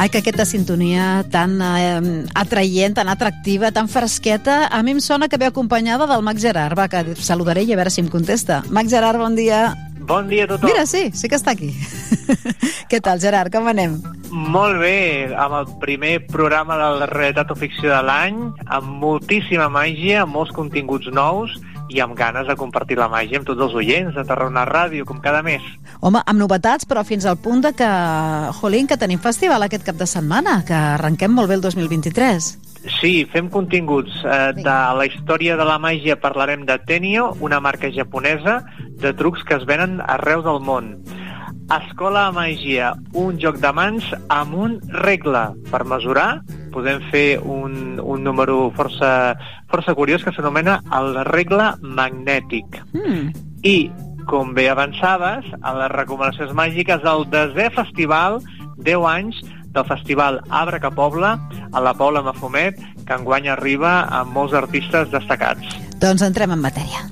Ai, que aquesta sintonia tan eh, atraient, tan atractiva, tan fresqueta, a mi em sona que ve acompanyada del Max Gerard. Va, que saludaré i a veure si em contesta. Max Gerard, bon dia. Bon dia a tothom. Mira, sí, sí que està aquí. Què tal, Gerard, com anem? Molt bé, amb el primer programa de la realitat o ficció de l'any, amb moltíssima màgia, amb molts continguts nous i amb ganes de compartir la màgia amb tots els oients de Tarragona Ràdio, com cada mes. Home, amb novetats, però fins al punt de que, jolín, que tenim festival aquest cap de setmana, que arrenquem molt bé el 2023. Sí, fem continguts. Eh, de la història de la màgia parlarem de Tenio, una marca japonesa de trucs que es venen arreu del món. Escola de Màgia, un joc de mans amb un regle per mesurar. Podem fer un, un número força, força curiós que s'anomena el regle magnètic. Mm. I, com bé avançaves, a les recomanacions màgiques del desè festival, 10 anys, del festival Arbre que Pobla, a la Pobla Mafumet, que enguany arriba amb molts artistes destacats. Doncs entrem en matèria.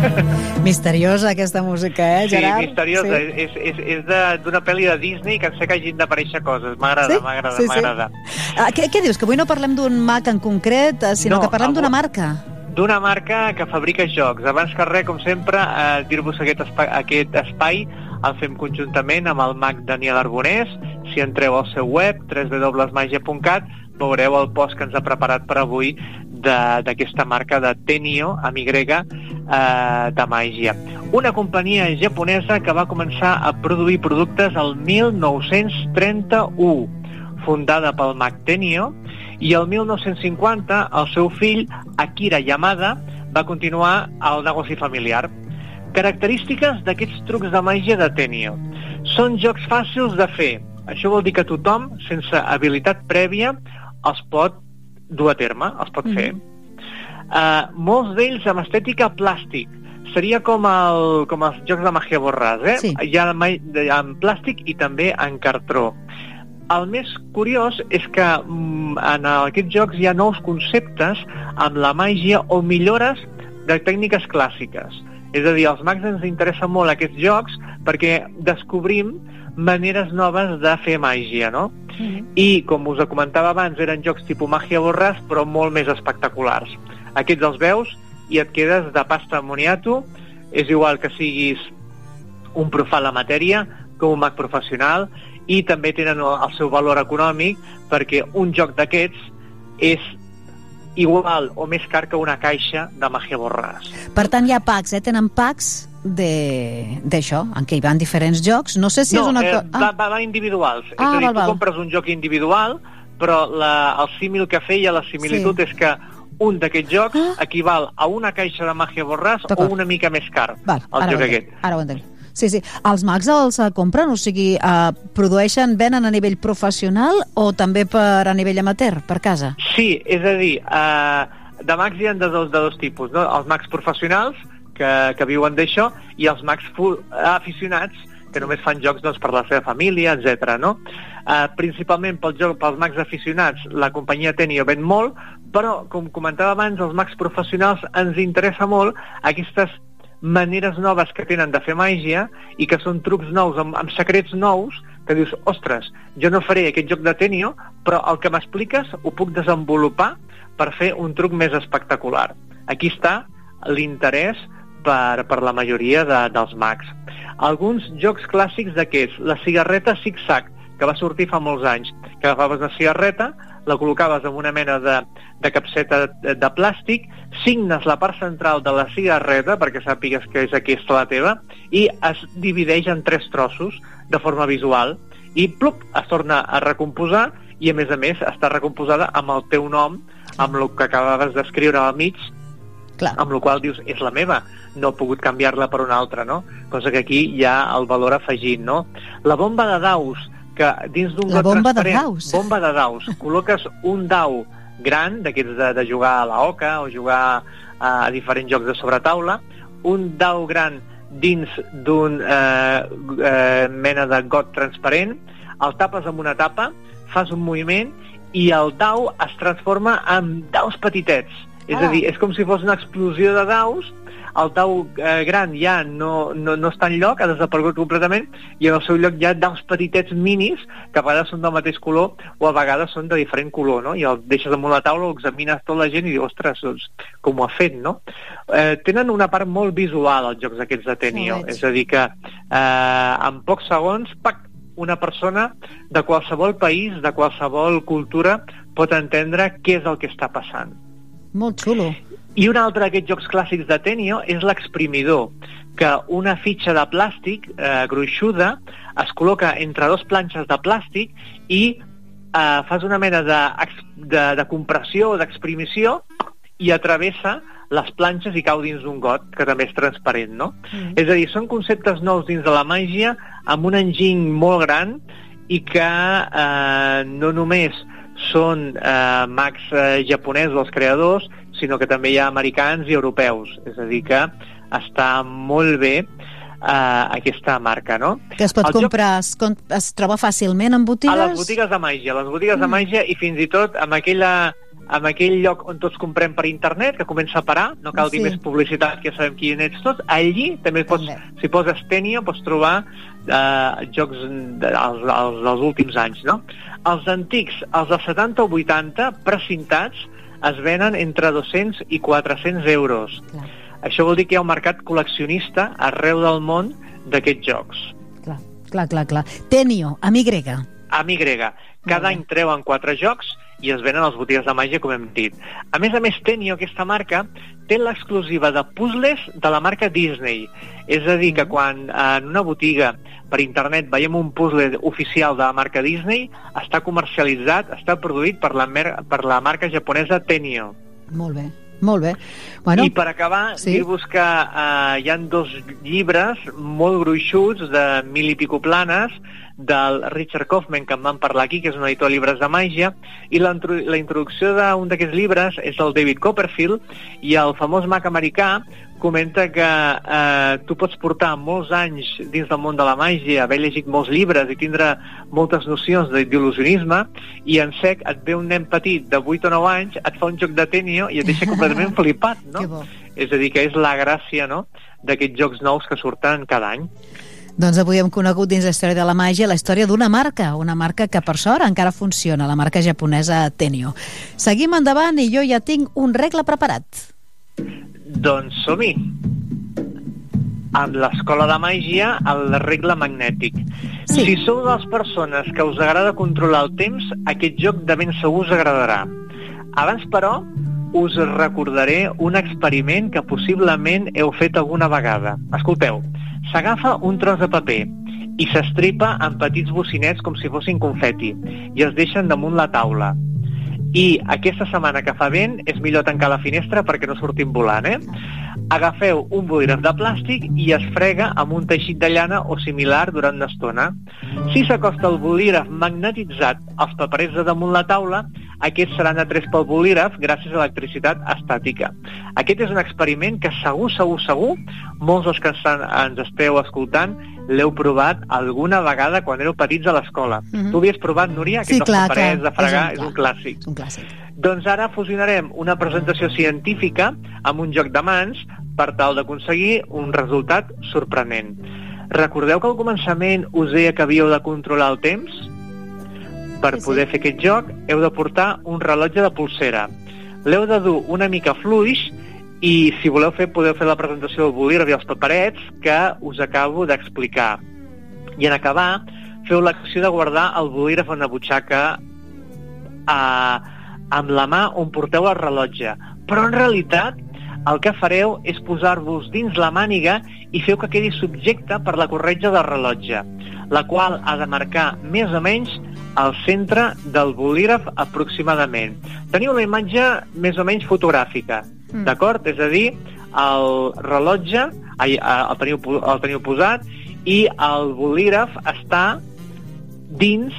Misteriosa aquesta música, eh, Sí, Gerard? misteriosa. Sí. És, és, és d'una pel·li de Disney que sé que hagin d'aparèixer coses. M'agrada, Sí? m'agrada, Sí, sí. m'agrada. Ah, què, què dius? Que avui no parlem d'un Mac en concret, eh, sinó No, que parlem avui- d'una marca. D'una marca que fabrica jocs. Abans que res, com sempre, eh, dir-vos aquest, espai, aquest espai el fem conjuntament amb el mag Daniel Arbonés. Si entreu al seu web, www.magia.cat, veureu el post que ens ha preparat per avui d'aquesta marca de Tenio, amb Y, eh, de màgia. Una companyia japonesa que va començar a produir productes el 1931, fundada pel mag Tenio, i el 1950 el seu fill Akira Yamada va continuar el negoci familiar. Característiques d'aquests trucs de màgia de Tenio. Són jocs fàcils de fer. Això vol dir que tothom, sense habilitat prèvia, els pot dur a terme, els pot fer. Uh, molts d'ells amb estètica plàstic. Seria com, el, com els jocs de màgia borràs, eh? Sí. Mai- en plàstic i també en cartró. El més curiós és que mm, en aquests jocs hi ha nous conceptes amb la màgia o millores de tècniques clàssiques. És a dir, als mags ens interessen molt aquests jocs perquè descobrim maneres noves de fer màgia, no? I, com us comentava abans, eren jocs tipus màgia borràs, però molt més espectaculars. Aquests els veus i et quedes de pasta moniato. És igual que siguis un profà en la matèria com un mag professional i també tenen el seu valor econòmic perquè un joc d'aquests és igual o més car que una caixa de màgia borràs. Per tant, hi ha packs, eh? Tenen packs de- d'això, en què hi van diferents jocs. No sé si no, és una... eh, co- va, va, individuals. Ah, és a dir, val, tu val. compres un joc individual, però la, el símil que feia, la similitud, Sí. és que un d'aquests jocs Ah. equival a una caixa de màgia borràs o una mica més car, Val, el joc aquest. ara ho entenc. Sí, sí. Els mags els eh, compren? O sigui, eh, produeixen, venen a nivell professional o també per a nivell amateur, per casa? Sí, és a dir, eh, de mags hi ha de dos, de dos tipus, no? els mags professionals, que, que viuen d'això, i els mags aficionats, que només fan jocs doncs, per la seva família, etc. No? Eh, principalment pel joc, pels mags aficionats, la companyia Tenio ven molt, però, com comentava abans, els mags professionals ens interessa molt aquestes maneres noves que tenen de fer màgia i que són trucs nous, amb, amb secrets nous, que dius, ostres, jo no faré aquest joc de Tenio, però el que m'expliques ho puc desenvolupar per fer un truc més espectacular. Aquí està l'interès per, per la majoria de, dels mags. Alguns jocs clàssics d'aquests, la cigarreta zig-zag, que va sortir fa molts anys, que agafaves una cigarreta, la col·locaves en una mena de, de capseta de, de plàstic, signes la part central de la cigarreta, perquè sàpigues que és aquesta la teva, i es divideix en tres trossos de forma visual, i plup, es torna a recomposar, i a més a més està recomposada amb el teu nom, amb el que acabaves d'escriure al mig, Clar. amb la qual dius, és la meva, no he pogut canviar-la per una altra, no? Cosa que aquí hi ha el valor afegit, no? La bomba de daus, que dins d'un La got bomba de daus. Bomba de daus. Col·loques un dau gran, d'aquests de, de jugar a la oca o jugar a diferents jocs de sobretaula, un dau gran dins d'un eh, eh, mena de got transparent, el tapes amb una tapa, fas un moviment i el dau es transforma en daus petitets. És Ah. a dir, és com si fos una explosió de daus el tau eh, gran ja no, no, no està en lloc, ha desaparegut completament, i en el seu lloc hi ha daus petitets minis, que a vegades són del mateix color o a vegades són de diferent color, no? I el deixes damunt la taula, ho examines tota la gent i dius, ostres, doncs, com ho ha fet, no? Eh, tenen una part molt visual els jocs aquests de Tenio, sí, és a dir que eh, en pocs segons, pac, una persona de qualsevol país, de qualsevol cultura, pot entendre què és el que està passant. Molt xulo. I un altre d'aquests jocs clàssics de Tenio és l'exprimidor, que una fitxa de plàstic eh, gruixuda es col·loca entre dos planxes de plàstic i eh, fas una mena de, de, de compressió o d'exprimició i atravessa les planxes i cau dins d'un got, que també és transparent, no? Mm. És a dir, són conceptes nous dins de la màgia amb un enginy molt gran i que eh, no només són eh, mags eh, japonesos els creadors, sinó que també hi ha americans i europeus. És a dir, que està molt bé eh, aquesta marca, no? Que es pot el comprar, joc... es, es troba fàcilment en botigues? A les botigues de màgia, les botigues mm. de màgia i fins i tot amb aquella amb aquell lloc on tots comprem per internet, que comença a parar, no cal sí. dir més publicitat, que ja sabem qui ets tots, allí també pots, també. si poses Tenio, pots trobar eh, jocs de, els, els, dels últims anys, no? Els antics, els de 70 o 80, precintats, es venen entre 200 i 400 euros. Clar. Això vol dir que hi ha un mercat col·leccionista arreu del món d'aquests jocs. Clar, clar, clar, clar. Tenio, amb Y. Amb Y. Cada any treuen quatre jocs i es venen a les botigues de màgia, com hem dit. A més a més, Tenio, aquesta marca, té l'exclusiva de puzzles de la marca Disney. És a dir, que quan en una botiga per internet veiem un puzzle oficial de la marca Disney, està comercialitzat, està produït per la, per la marca japonesa Tenio. Molt bé. Molt bé. Bueno, I per acabar, sí. dir-vos que eh, hi han dos llibres molt gruixuts de mil i pico planes del Richard Kaufman, que en vam parlar aquí, que és un editor de llibres de màgia, i la, la introducció d'un d'aquests llibres és el David Copperfield, i el famós mag americà comenta que eh, tu pots portar molts anys dins del món de la màgia, haver llegit molts llibres i tindre moltes nocions d'il·lusionisme, i en sec et ve un nen petit de 8 o 9 anys, et fa un joc de tenio i et deixa completament flipat, no? És a dir, que és la gràcia no? d'aquests jocs nous que surten cada any. Doncs avui hem conegut dins la història de la màgia la història d'una marca, una marca que per sort encara funciona, la marca japonesa Tenio. Seguim endavant i jo ja tinc un regle preparat. Doncs som-hi. Amb l'escola de màgia, el regle magnètic. Sí. Si sou de les persones que us agrada controlar el temps, aquest joc de ben segur us agradarà. Abans, però, us recordaré un experiment que possiblement heu fet alguna vegada. Escolteu, S'agafa un tros de paper i s'estripa en petits bocinets com si fossin confeti i es deixen damunt la taula. I aquesta setmana que fa vent és millor tancar la finestra perquè no surtin volant, eh? Agafeu un bolígraf de plàstic i es frega amb un teixit de llana o similar durant una estona. Si s'acosta el bolígraf magnetitzat als paperets de damunt la taula, aquests seran atrets pel bolígraf gràcies a electricitat estàtica. Aquest és un experiment que segur, segur, segur, molts dels que ens esteu escoltant l'heu provat alguna vegada quan éreu petits a l'escola. Mm -hmm. Tu havies provat, Núria, sí, clar, paperets clar. de fregar? És un, és un clàssic. És un clàssic. Doncs ara fusionarem una presentació científica amb un joc de mans per tal d'aconseguir un resultat sorprenent. Recordeu que al començament us deia que havíeu de controlar el temps? Per sí, poder sí. fer aquest joc heu de portar un rellotge de pulsera. L'heu de dur una mica fluix i si voleu fer, podeu fer la presentació del bolígraf i els paperets que us acabo d'explicar. I en acabar, feu l'acció de guardar el bolígraf en una butxaca eh, amb la mà on porteu el rellotge. Però en realitat el que fareu és posar-vos dins la màniga i feu que quedi subjecte per la corretja del rellotge, la qual ha de marcar més o menys al centre del bolígraf aproximadament. Teniu una imatge més o menys fotogràfica, mm. d'acord? És a dir, el rellotge ai, el, teniu, el teniu posat i el bolígraf està dins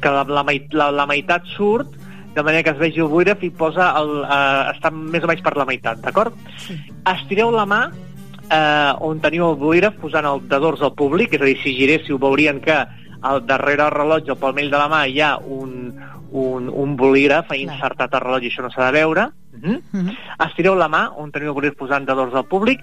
que la, la, la, la meitat surt de manera que es vegi el bolígraf i posa el, eh, està més o menys per la meitat, d'acord? Sí. Estireu la mà eh, on teniu el bolígraf posant el de dors al públic, és a dir, si giréssiu veurien que al darrere del rellotge, al palmell de la mà, hi ha un, un, un bolígraf insertat al rellotge, això no s'ha de veure, Mm -hmm. Mm -hmm. Estireu la mà, on teniu el bolígraf posant de l'ordre del públic,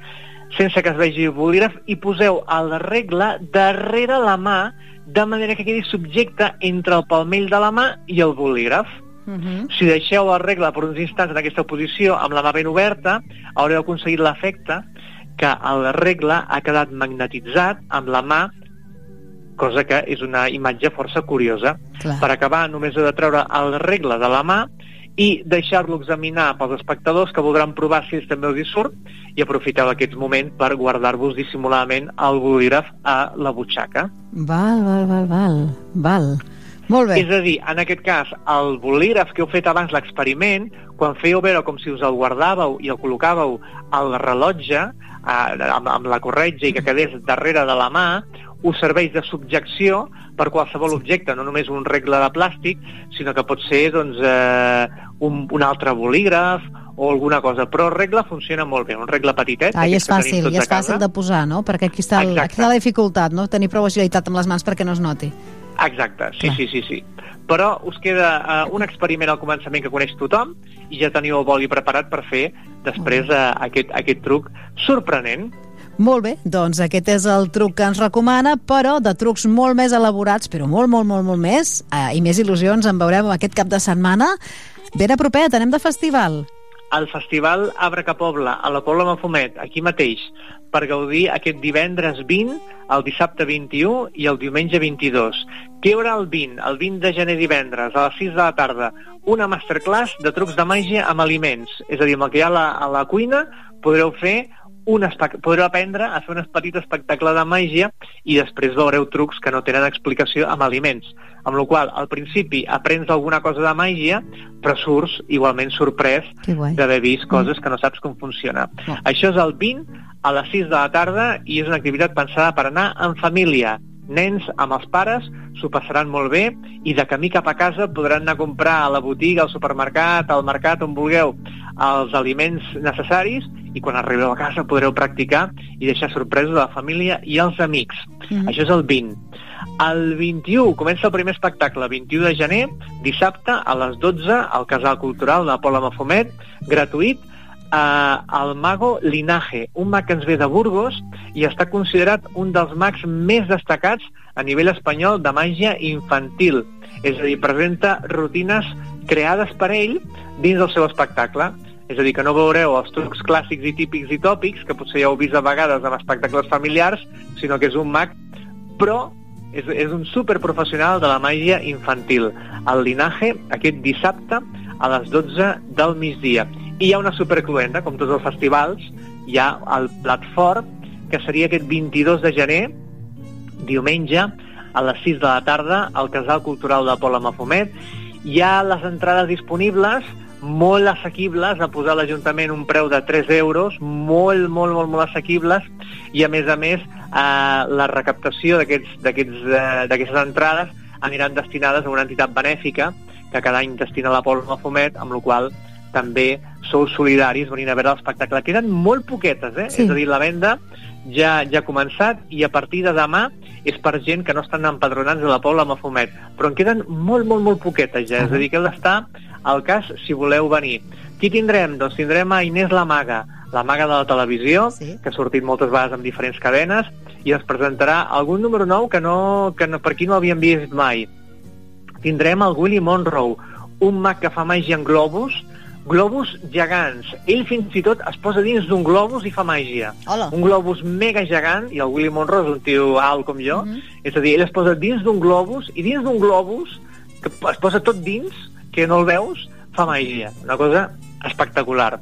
sense que es vegi el bolígraf, i poseu el regle darrere la mà, de manera que quedi subjecte entre el palmell de la mà i el bolígraf. Uh -huh. Si deixeu el regle per uns instants en aquesta posició amb la mà ben oberta, haureu aconseguit l'efecte que el regle ha quedat magnetitzat amb la mà cosa que és una imatge força curiosa. Clar. Per acabar, només he de treure el regle de la mà i deixar-lo examinar pels espectadors que voldran provar si també els hi surt i aprofiteu aquest moment per guardar-vos dissimuladament el bolígraf a la butxaca. Val, val, val, val. val. Molt bé. És a dir, en aquest cas, el bolígraf que heu fet abans l'experiment, quan fèieu veure com si us el guardàveu i el col·locàveu al rellotge, eh, amb, amb la corretja i que quedés darrere de la mà, us serveix de subjecció per qualsevol objecte, no només un regle de plàstic, sinó que pot ser doncs, eh, un, un altre bolígraf o alguna cosa, però el regle funciona molt bé, un regle petitet. Ah, i és fàcil, i és fàcil de posar, no? Perquè aquí està, el, aquí està la dificultat, no? Tenir prou agilitat amb les mans perquè no es noti. Exacte, sí, Clar. sí, sí, sí. Però us queda uh, un experiment al començament que coneix tothom i ja teniu el boli preparat per fer després uh, aquest, aquest truc sorprenent. Molt bé, doncs aquest és el truc que ens recomana, però de trucs molt més elaborats, però molt, molt, molt, molt més, eh, i més il·lusions en veurem aquest cap de setmana. Ben a propet, anem de festival al Festival Abra que Pobla, a la Pobla Mafumet, aquí mateix, per gaudir aquest divendres 20, el dissabte 21 i el diumenge 22. Què hi haurà el 20? El 20 de gener divendres, a les 6 de la tarda, una masterclass de trucs de màgia amb aliments. És a dir, amb el que hi ha a la, a la cuina podreu fer un podreu aprendre a fer un petit espectacle de màgia i després veureu trucs que no tenen explicació amb aliments. Amb la qual al principi aprens alguna cosa de màgia, però surts igualment sorprès d'haver vist coses mm. que no saps com funciona. Oh. Això és el 20 a les 6 de la tarda i és una activitat pensada per anar en família. Nens amb els pares s'ho passaran molt bé i de camí cap a casa podran anar a comprar a la botiga, al supermercat, al mercat, on vulgueu, els aliments necessaris i quan arribeu a casa podreu practicar i deixar sorpresos a la família i als amics. Mm -hmm. Això és el 20. El 21 comença el primer espectacle, 21 de gener, dissabte a les 12 al Casal Cultural de Pola Mafumet, gratuït, eh, el mago Linaje, un mag que ens ve de Burgos i està considerat un dels mags més destacats a nivell espanyol de màgia infantil. És a dir, presenta rutines creades per ell dins del seu espectacle. És a dir, que no veureu els trucs clàssics i típics i tòpics, que potser ja heu vist a vegades en espectacles familiars, sinó que és un mag, però és, és un superprofessional de la màgia infantil. El Linaje, aquest dissabte, a les 12 del migdia. I hi ha una supercluenda, com tots els festivals, hi ha el plat fort, que seria aquest 22 de gener, diumenge, a les 6 de la tarda, al Casal Cultural de Pola Mafumet. Hi ha les entrades disponibles, molt assequibles, a posar l'Ajuntament un preu de 3 euros, molt, molt, molt, molt assequibles, i a més a més eh, la recaptació eh, d'aquestes eh, entrades aniran destinades a una entitat benèfica que cada any destina la Polma Fumet, amb la qual també sou solidaris venint a veure l'espectacle. Queden molt poquetes, eh? Sí. És a dir, la venda ja, ja ha començat i a partir de demà és per gent que no estan empadronats a la Pobla Mafumet. Però en queden molt, molt, molt poquetes ja. Uh -huh. És a dir, que heu d'estar al cas si voleu venir. Qui tindrem? Doncs tindrem a Inés la Maga, la maga de la televisió, sí. que ha sortit moltes vegades en diferents cadenes, i ens presentarà algun número nou que, no, que no, per aquí no havíem vist mai. Tindrem el Willy Monroe, un mag que fa màgia en globus, globus gegants. Ell fins i tot es posa dins d'un globus i fa màgia. Hola. Un globus mega gegant, i el Willy Monroe és un tio alt com jo, mm -hmm. és a dir, ell es posa dins d'un globus, i dins d'un globus, que es posa tot dins, que no el veus, fa màgia. Una cosa espectacular.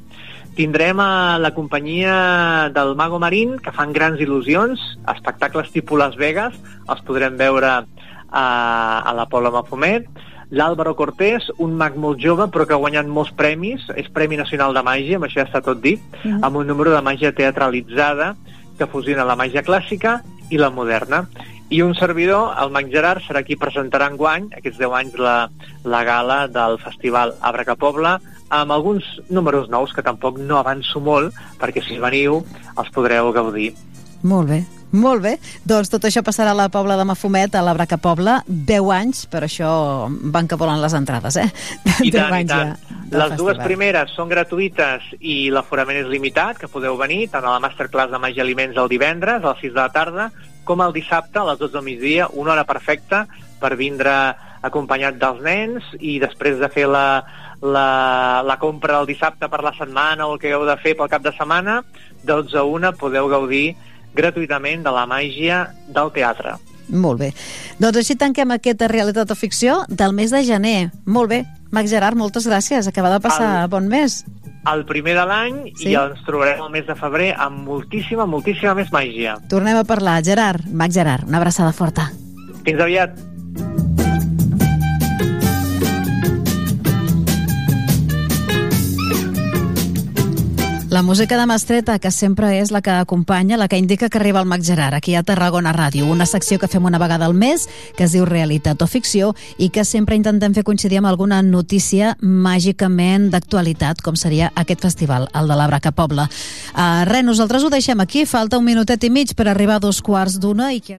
Tindrem a la companyia del Mago Marín, que fan grans il·lusions, espectacles tipus Las Vegas, els podrem veure a, a la Pola Mafumet, L'Àlvaro Cortés, un mag molt jove però que ha guanyat molts premis, és Premi Nacional de Màgia, amb això ja està tot dit, mm. amb un número de màgia teatralitzada que fusiona la màgia clàssica i la moderna. I un servidor, el Mag Gerard, serà qui presentarà en guany, aquests 10 anys, la, la gala del Festival Abra que Pobla, amb alguns números nous que tampoc no avanço molt, perquè si veniu els podreu gaudir. Molt bé. Molt bé, doncs tot això passarà a la Pobla de Mafumet, a la Braca Pobla, 10 anys, per això van que volen les entrades, eh? I tant, i tant. Les dues primeres són gratuïtes i l'aforament és limitat, que podeu venir tant a la masterclass de màgia aliments el divendres a les 6 de la tarda, com el dissabte a les 12 del migdia, una hora perfecta per vindre acompanyat dels nens i després de fer la, la, la compra el dissabte per la setmana o el que heu de fer pel cap de setmana, 12 a 1 podeu gaudir gratuïtament de la màgia del teatre. Molt bé. Doncs així tanquem aquesta realitat o ficció del mes de gener. Molt bé. Max Gerard, moltes gràcies. Acaba de passar el, bon mes. El primer de l'any sí? i ens trobarem el mes de febrer amb moltíssima, moltíssima més màgia. Tornem a parlar. Gerard, Max Gerard, una abraçada forta. Fins aviat. La música de Mastreta, que sempre és la que acompanya, la que indica que arriba el Mac Gerard, aquí a Tarragona Ràdio, una secció que fem una vegada al mes, que es diu Realitat o Ficció, i que sempre intentem fer coincidir amb alguna notícia màgicament d'actualitat, com seria aquest festival, el de la Braca Pobla. Uh, res, nosaltres ho deixem aquí, falta un minutet i mig per arribar a dos quarts d'una i que...